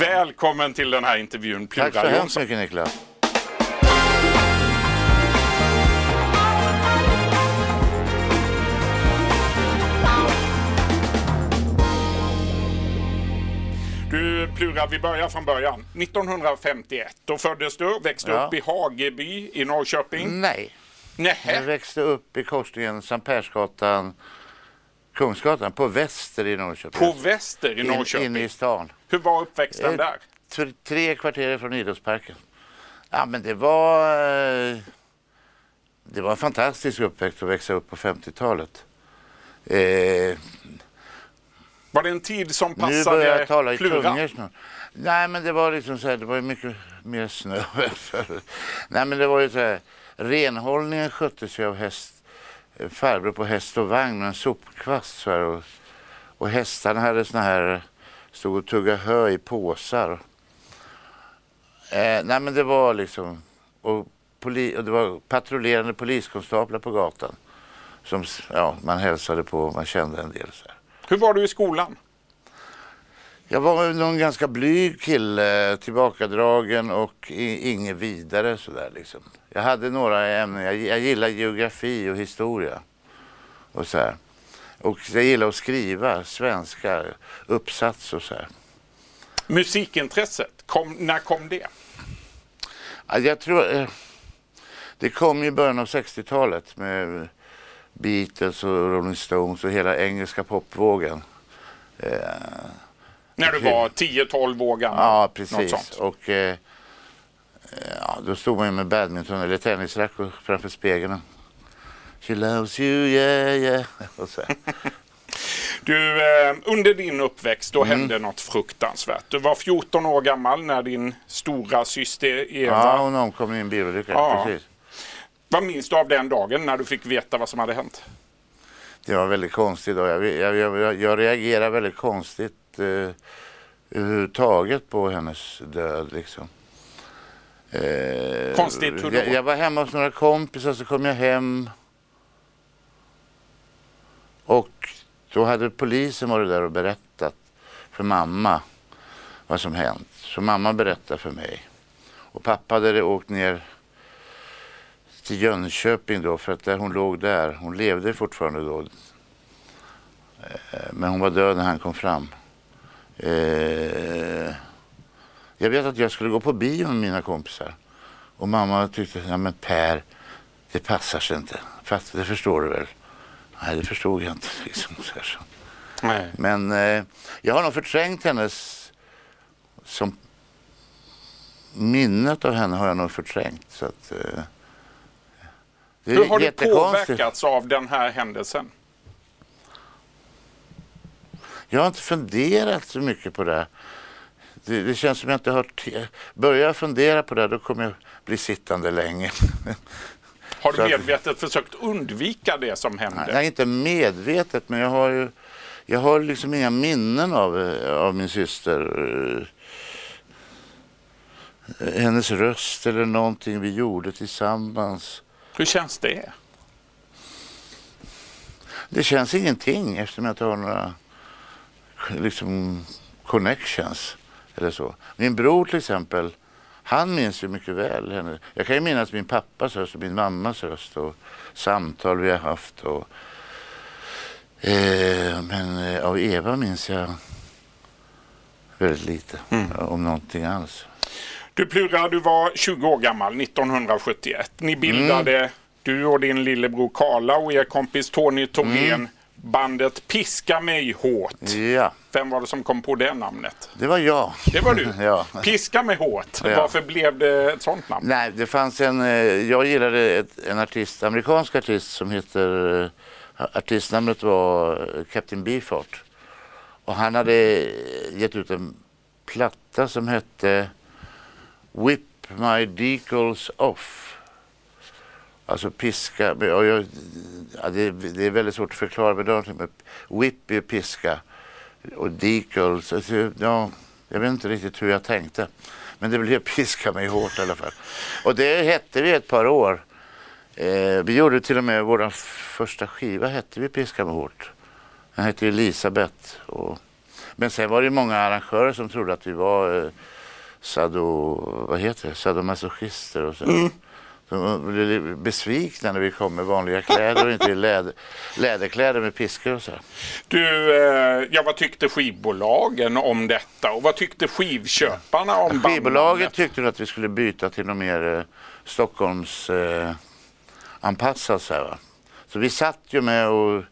Välkommen till den här intervjun, Plura Tack så hemskt Jonsson. mycket Niklas. Du Plura, vi börjar från början. 1951, då föddes du, växte Ja. upp i Hageby i Norrköping. Nej, jag Nähä, växte upp i korsningen Sankt Persgatan, Kungsgatan, på Väster i Norrköping. på Väster i In, Norrköping. inne i stan. Hur var uppväxten Eh, där? Tre, tre kvarter från idrottsparken. Ja, men det var... eh, Det var en fantastisk uppväxt att växa upp på 50-talet. Eh, Var det en tid som nu börjar passade jag tala i tungor snart. Nej, men det var liksom så här, det var mycket mer snö. Nej, men det var ju så här, renhållningen sköttes ju av häst, farbror på häst och vagn med en sopkvast så här, och, och hästarna hade såna här, stod och tuggade hö i påsar. Eh, nej, men det var liksom, och, poli, och det var patrullerande poliskonstaplar på gatan som ja, man hälsade på, man kände en del så här. Hur var du i skolan? Jag var någon ganska blyg kille, tillbakadragen och inget vidare sådär liksom. Jag hade några ämnen, jag, jag gillar geografi och historia och så här. Och jag gillar att skriva svenska, uppsats och så här. Musikintresset, kom, när kom det? Ja, Jag tror, eh, det kom i början av 60-talet med Beatles och Rolling Stones och hela engelska popvågen. När du var 10-12 år gammal? Ja, precis. Och eh, ja, då stod man ju med badminton eller tennisrack och- framför spegeln. She loves you, yeah, yeah. Och så. Du, eh, under din uppväxt då Mm. hände något fruktansvärt. Du var 14 år gammal när din stora syster Eva... Ja, hon omkom i en bilolycka. Ja. Precis. Vad minns du av den dagen när du fick veta vad som hade hänt? Det var väldigt konstigt. Då. Jag, jag, jag, jag reagerar väldigt konstigt eh, överhuvudtaget på hennes död. Liksom. Eh, Konstigt, hur då? jag, jag var hemma hos några kompisar så kom jag hem. Och då hade polisen varit där och berättat för mamma vad som hänt. Så mamma berättade för mig. Och pappa hade åkt ner till Jönköping då för att där hon låg där, hon levde fortfarande då. Eh, Men hon var död när han kom fram. Eh, Jag vet att jag skulle gå på bio med mina kompisar. Och mamma tyckte, ja men Per, det passar sig inte. Fast det förstår du väl? Nej, det förstod jag inte. Liksom, så. Nej. Men eh, jag har nog förträngt hennes som minnet av henne har jag nog förträngt. Så att, eh, Hur har du påverkats av den här händelsen? Jag har inte funderat så mycket på det. Det, det känns som jag inte har... T- börjar jag fundera på det då kommer jag bli sittande länge. Har du Så att- medvetet försökt undvika det som hände? Nej, inte medvetet men jag har ju... Jag har liksom inga minnen av, av min syster. eh, Hennes röst eller någonting vi gjorde tillsammans. Hur känns det? Det känns ingenting eftersom jag inte har några liksom, connections eller så. Min bror till exempel, han minns ju mycket väl henne. Jag kan ju minnas min pappas röst och min mammas röst och samtal vi har haft. Och, eh, men eh, av Eva minns jag väldigt lite, om någonting alls. Du Plura, du var 20 år gammal 1971. Ni bildade, Mm. du och din lillebror Karla och er kompis Tony Thorén, Mm. bandet Piska mig hårt. Ja, Vem var det som kom på det namnet? det var jag. Det var du. ja. Piska mig hårt. Ja. Varför blev det ett sånt namn? Nej, det fanns en, eh, jag gillade ett, en artist, amerikansk artist som heter, eh, artistnamnet var eh, Captain Beefheart. Och han hade gett ut en platta som hette Whip My Decals Off. Alltså piska, och jag, ja, det, det är väldigt svårt att förklara med någonting, men whip är piska och decals, alltså, ja, jag vet inte riktigt hur jag tänkte. Men det blev piska mig hårt i alla fall. Och det hette vi ett par år. Eh, vi gjorde till och med vår första skiva hette vi Piska mig hårt. Den hette Elisabeth. Och, Men sen var det många arrangörer som trodde att vi var eh, sado, vad heter det? sadomasochister och så. Mm. De blev besvikna när vi kom med vanliga kläder och inte i läder, läderkläder med piskor och så. Du, eh, ja, vad tyckte skivbolagen om detta och vad tyckte skivköparna om Skivbolaget bandnamnet? tyckte att vi skulle byta till något mer eh, Stockholms eh, anpassat. Så, här, va? så vi satt ju med och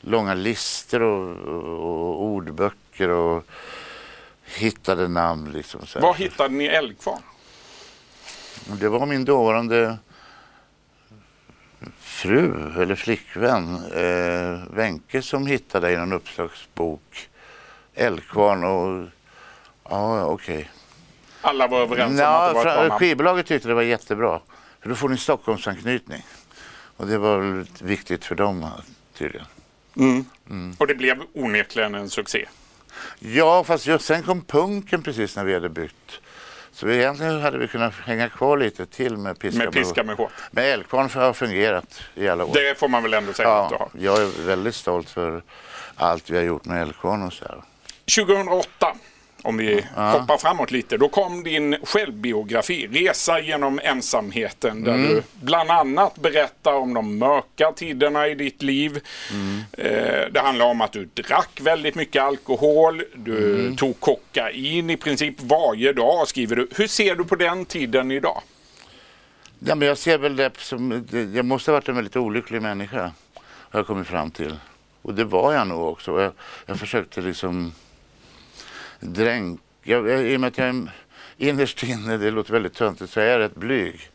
långa listor och, och, och ordböcker och hittade namn. Liksom, så. Var hittade ni Eldkvarn? Och Det var min dåvarande fru eller flickvän eh, Wenke som hittade i någon uppslagsbok Eldkvarn och ja, okej. Alla var överens om att det var ett bra skivbolaget tyckte det var jättebra. För då får ni Stockholmsanknytning. Och det var viktigt för dem tydligen. Mm. Och det blev onekligen en succé. Ja, fast just sen kom punken precis när vi hade bytt. Så vi, egentligen hade vi kunnat hänga kvar lite till med Piska Med piska med hårt. Men Eldkvarn har fungerat i alla år. Det får man väl ändå säga att du ja, har. jag är väldigt stolt för allt vi har gjort med Eldkvarn och så här. 2008, om vi hoppar framåt lite, då kom din självbiografi Resa genom ensamheten där du bland annat berättar om de mörka tiderna i ditt liv. Eh, det handlar om att du drack väldigt mycket alkohol, du tog kokain i princip varje dag skriver du. Hur ser du på den tiden idag? Ja, men jag ser väl det som, jag måste ha varit en väldigt olycklig människa. Har jag kommit fram till. Och det var jag nog också. Jag, jag försökte liksom dränk... Jag, jag, I och med att jag är innerst inne, det låter väldigt töntigt, så är jag rätt blyg.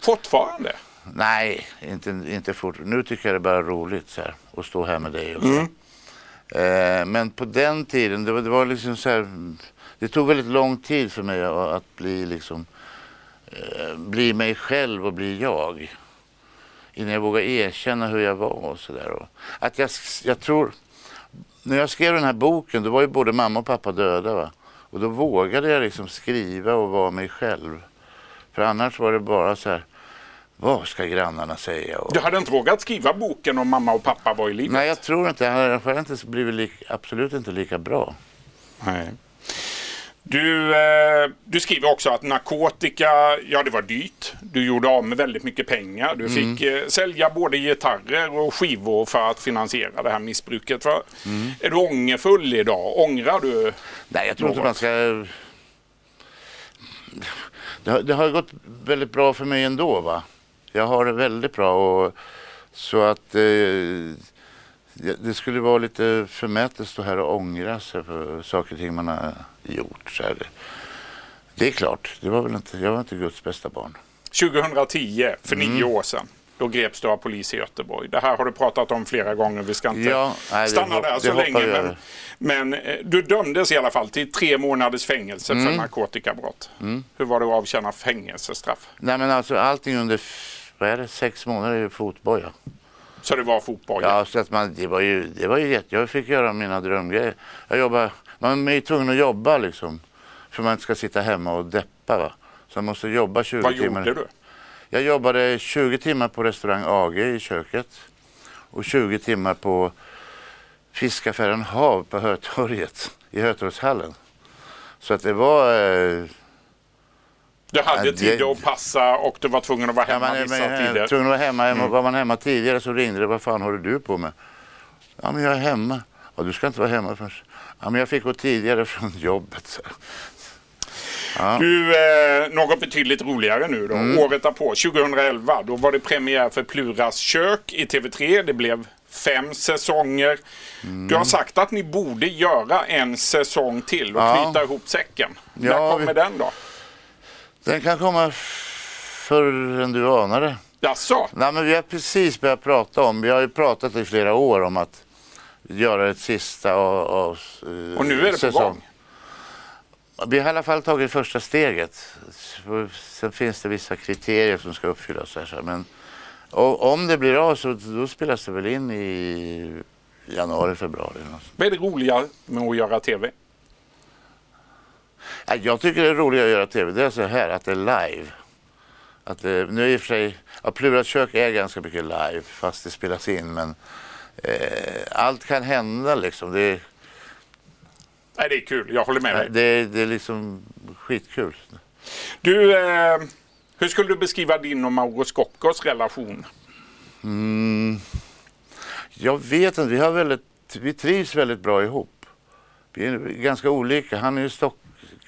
Fortfarande? Nej, inte, inte fort. Nu tycker jag det är bara roligt så här, att stå här med dig. Och så. Eh, men på den tiden, det var, det var liksom så här, det tog väldigt lång tid för mig att, att bli liksom, eh, bli mig själv och bli jag. Innan jag vågade erkänna hur jag var och sådär. Att jag, jag tror, när jag skrev den här boken, då var ju både mamma och pappa döda. Va? Och då vågade jag liksom skriva och vara mig själv. För annars var det bara så här, vad ska grannarna säga? Och, Du hade inte vågat skriva boken om mamma och pappa var i livet? Nej, jag tror inte. Han hade inte blivit absolut inte lika bra. Nej. Du, eh, du skriver också att narkotika, ja det var dyrt. Du gjorde av med väldigt mycket pengar. Du fick eh, sälja både gitarrer och skivor för att finansiera det här missbruket. Va? Är du ångerfull idag? Ångrar du? Nej, jag tror inte Något. man ska... Det har, det har gått väldigt bra för mig ändå. va. Jag har det väldigt bra. Och, så att eh, det det skulle vara lite förmätet att stå här och ångra sig för saker och ting man har gjort. Så här. Det är klart, det var väl inte, jag var inte Guds bästa barn. 2010, för nio år sedan, då greps du av polis i Göteborg. Det här har du pratat om flera gånger. Vi ska inte Ja, nej, stanna där så länge. Men, men eh, du dömdes i alla fall till tre månaders fängelse Mm. för narkotikabrott. Hur var det att avtjäna fängelsestraff? Nej men alltså allting under, vad är det, sex månader är fotboja. Så det var fotboll? Ja, så att man, det var ju, det var ju jätte, jag fick göra mina drömgrejer. Jag jobbar, man är ju tvungen att jobba liksom. För man inte ska sitta hemma och deppa va. Så man måste jobba 20 Vad timmar. gjorde du? Jag jobbade 20 timmar på restaurang AG i köket. Och 20 timmar på fiskaffären Hav på Hötorget. I Hötorgshallen. Så att det var... Eh, Du hade Ja, det- tider att passa och du var tvungen att vara ja, hemma man, vissa man, man, tider. tvungen att vara hemma. Var man hemma tidigare så ringde det. Vad fan håller du på med? Ja, men jag är hemma. Ja, du ska inte vara hemma förrän... Ja, men jag fick gå tidigare från jobbet. Så. Ja. Du, eh, något betydligt roligare nu då. Mm. Året därpå, 2011, då var det premiär för Pluras kök i TV3. Det blev fem säsonger. Mm. Du har sagt att ni borde göra en säsong till och Ja. knyta ihop säcken. Ja, När kommer vi- den då? Den kan komma f- förr än du anar det. Jaså? Nej, men vi har precis börjat prata om, vi har ju pratat i flera år om att göra ett sista av, av eh, Och nu är det på säsong. gång? Vi har i alla fall tagit första steget. Sen finns det vissa kriterier som ska uppfyllas. Här. Men, om det blir av så då spelas det väl in i januari, februari. Vad är det roliga med att göra TV? Jag tycker det är roligt att göra tv. Det är så här att det är live. Att det, nu i och för sig, ja, Plurat kök är ganska mycket live fast det spelas in. Men eh, allt kan hända liksom. Det, Nej, det är kul. Jag håller med dig. Det, det är liksom skitkul. Du, eh, hur skulle du beskriva din och Mauro Scoccos relation? Mm, jag vet inte. Vi, har väldigt, vi trivs väldigt bra ihop. Vi är ganska olika. Han är ju stock,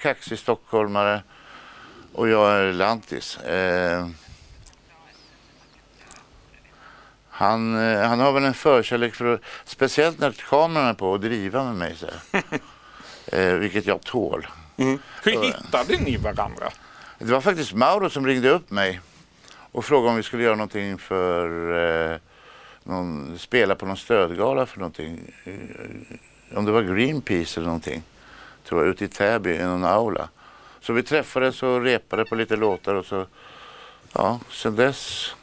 kaxig stockholmare och jag är lantis. Eh, han, eh, han har väl en förkärlek för att, speciellt när kameran är på, att driva med mig. Så här. eh, vilket jag tål. Mm. Hur hittade ni varandra? Det var faktiskt Mauro som ringde upp mig och frågade om vi skulle göra någonting för eh, någon, spela på någon stödgala för någonting. Eh, om det var Greenpeace eller någonting. Tror jag, ute i Täby i någon aula. Så vi träffades och repade på lite låtar och så, ja, sen dess.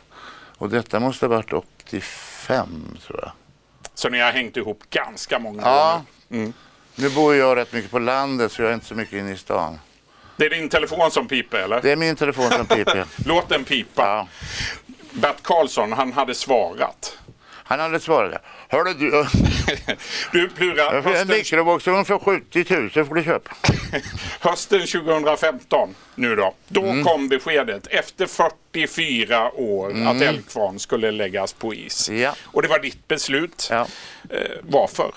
Och detta måste ha varit 85 tror jag. Så ni har hängt ihop ganska många Ja. gånger? Mm. Nu bor jag rätt mycket på landet så jag är inte så mycket inne i stan. Det är din telefon som piper eller? Det är min telefon som piper. Låt den pipa. Ja. Bert Karlsson, han hade svarat. Han hade svarat. Hörde du, Du Plura, fick en hösten, mikrovågsugn för 70 000 får du köpa. hösten 2015 nu då. Då Mm. kom beskedet efter 44 år att Älgkvarn skulle läggas på is. Ja. Och det var ditt beslut. Ja. Eh, varför?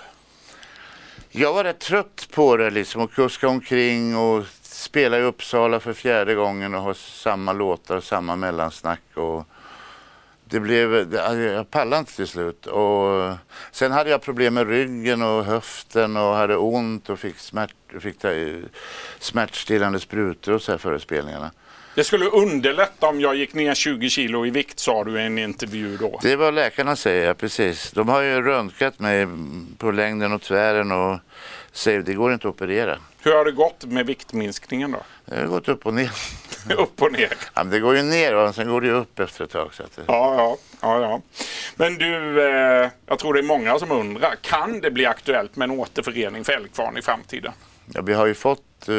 Jag var rätt trött på det liksom och kuska omkring och spela i Uppsala för fjärde gången och ha samma låtar, samma mellansnack. Och det blev, alltså, jag pallade inte till slut. Och sen hade jag problem med ryggen och höften och hade ont och fick, smärt, fick smärtstillande sprutor och så här före spelningarna. Det skulle underlätta om jag gick ner 20 kilo i vikt sa du i en intervju då. Det är vad läkarna säger, precis. De har ju röntgat mig på längden och tvären och säger det går inte att operera. Hur har det gått med viktminskningen då? Det har gått upp och ner. Upp och ner. Ja, det går ju ner och sen går det ju upp efter ett tag. Så det... Ja, ja, ja, ja. Men du, eh, jag tror det är många som undrar. Kan det bli aktuellt med en återförening för Älgkvarn i framtiden? Ja, vi har ju fått, eh,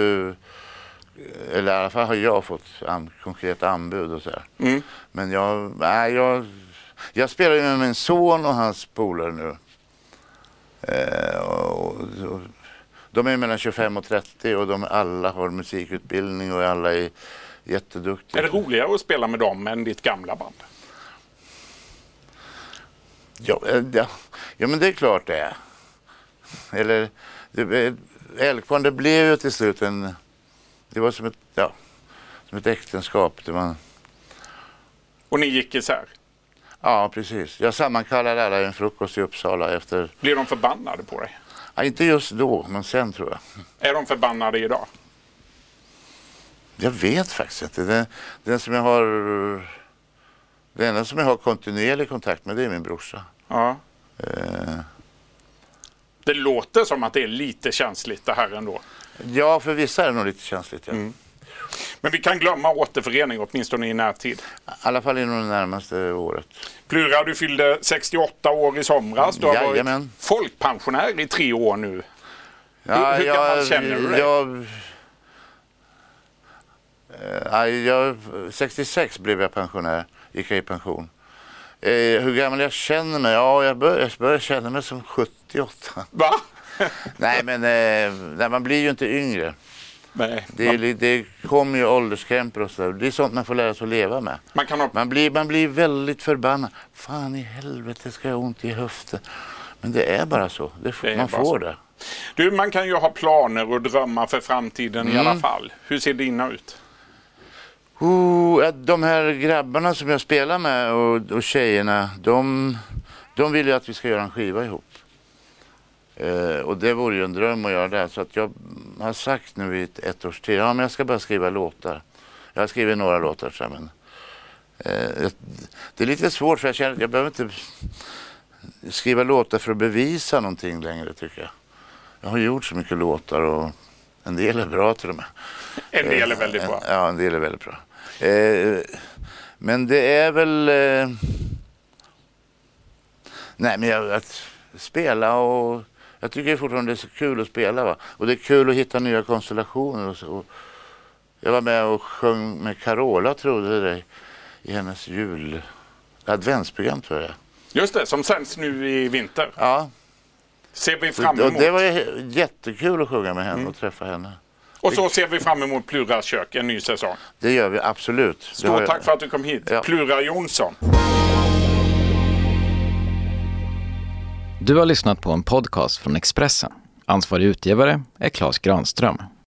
eller i alla fall har jag fått an, konkreta anbud och så här. Mm. Men jag, nej, jag, jag spelar ju med min son och hans polare nu. Eh, och, och, de är mellan 25 och 30 och de alla har musikutbildning och alla är jätteduktiga. Är det roligare att spela med dem än ditt gamla band? Ja, eh, ja, ja, men det är klart det är. Eller, det, eh, Älgkvarn, det blev ju till slut en... Det var som ett, ja, som ett äktenskap. Det var, Och ni gick isär? ja, precis. Jag sammankallade alla i en frukost i Uppsala efter... Blir de förbannade på dig? Ja, inte just då, men sen tror jag. Är de förbannade idag? Jag vet faktiskt inte. Den, den som jag har... Den enda som jag har kontinuerlig kontakt med det är min brorsa. Ja. Eh, Det låter som att det är lite känsligt det här ändå. ja, för vissa är det nog lite känsligt. Ja. Men vi kan glömma återförening åtminstone i närtid. I alla fall inom det närmaste året. Plura, du fyllde 68 år i somras. Du har Jajamän. varit folkpensionär i tre år nu. Ja, hur gammal känner du dig? Jag, jag, 66 blev jag pensionär, gick jag i pension. Eh, hur gammal jag känner mig? Ja, jag börjar, börjar känna mig som 78. Va? nej, men eh, nej, man blir ju inte yngre. Nej. Det, li- det kommer ju ålderskrämpor och så. Det är sånt man får lära sig att leva med. Man kan ha Man blir, man blir väldigt förbannad. Fan i helvete ska jag ha ont i höften. Men det är bara så. Det får, är man bara får så. det. Du, man kan ju ha planer och drömmar för framtiden i Mm. alla fall. Hur ser dina ut? Oh, de här grabbarna som jag spelar med och, och tjejerna, de, de vill ju att vi ska göra en skiva ihop. Eh, och det vore ju en dröm att göra det. Så att jag har sagt nu i ett, ett års tid, ja men jag ska bara skriva låtar. Jag har skrivit några låtar så men eh, det är lite svårt för jag känner att jag behöver inte skriva låtar för att bevisa någonting längre tycker jag. Jag har gjort så mycket låtar och en del är bra till och med. En del är väldigt bra. Ja, en del är väldigt bra. Eh, men det är väl... Eh, nej, men jag, att spela och... Jag tycker fortfarande det är så kul att spela. Va? Och det är kul att hitta nya konstellationer. Och så. Jag var med och sjöng med Carola, trodde det, i hennes jul... Adventsprogram tror jag. Just det, som sänds nu i vinter. Ja. Ser vi fram emot. det var jättekul att sjunga med henne och träffa henne. Och så ser vi fram emot Plura kök, en ny säsong. Det gör vi absolut. Stort jag- tack för att du kom hit. Ja. Plura Jonsson. Du har lyssnat på en podcast från Expressen. Ansvarig utgivare är Klas Granström.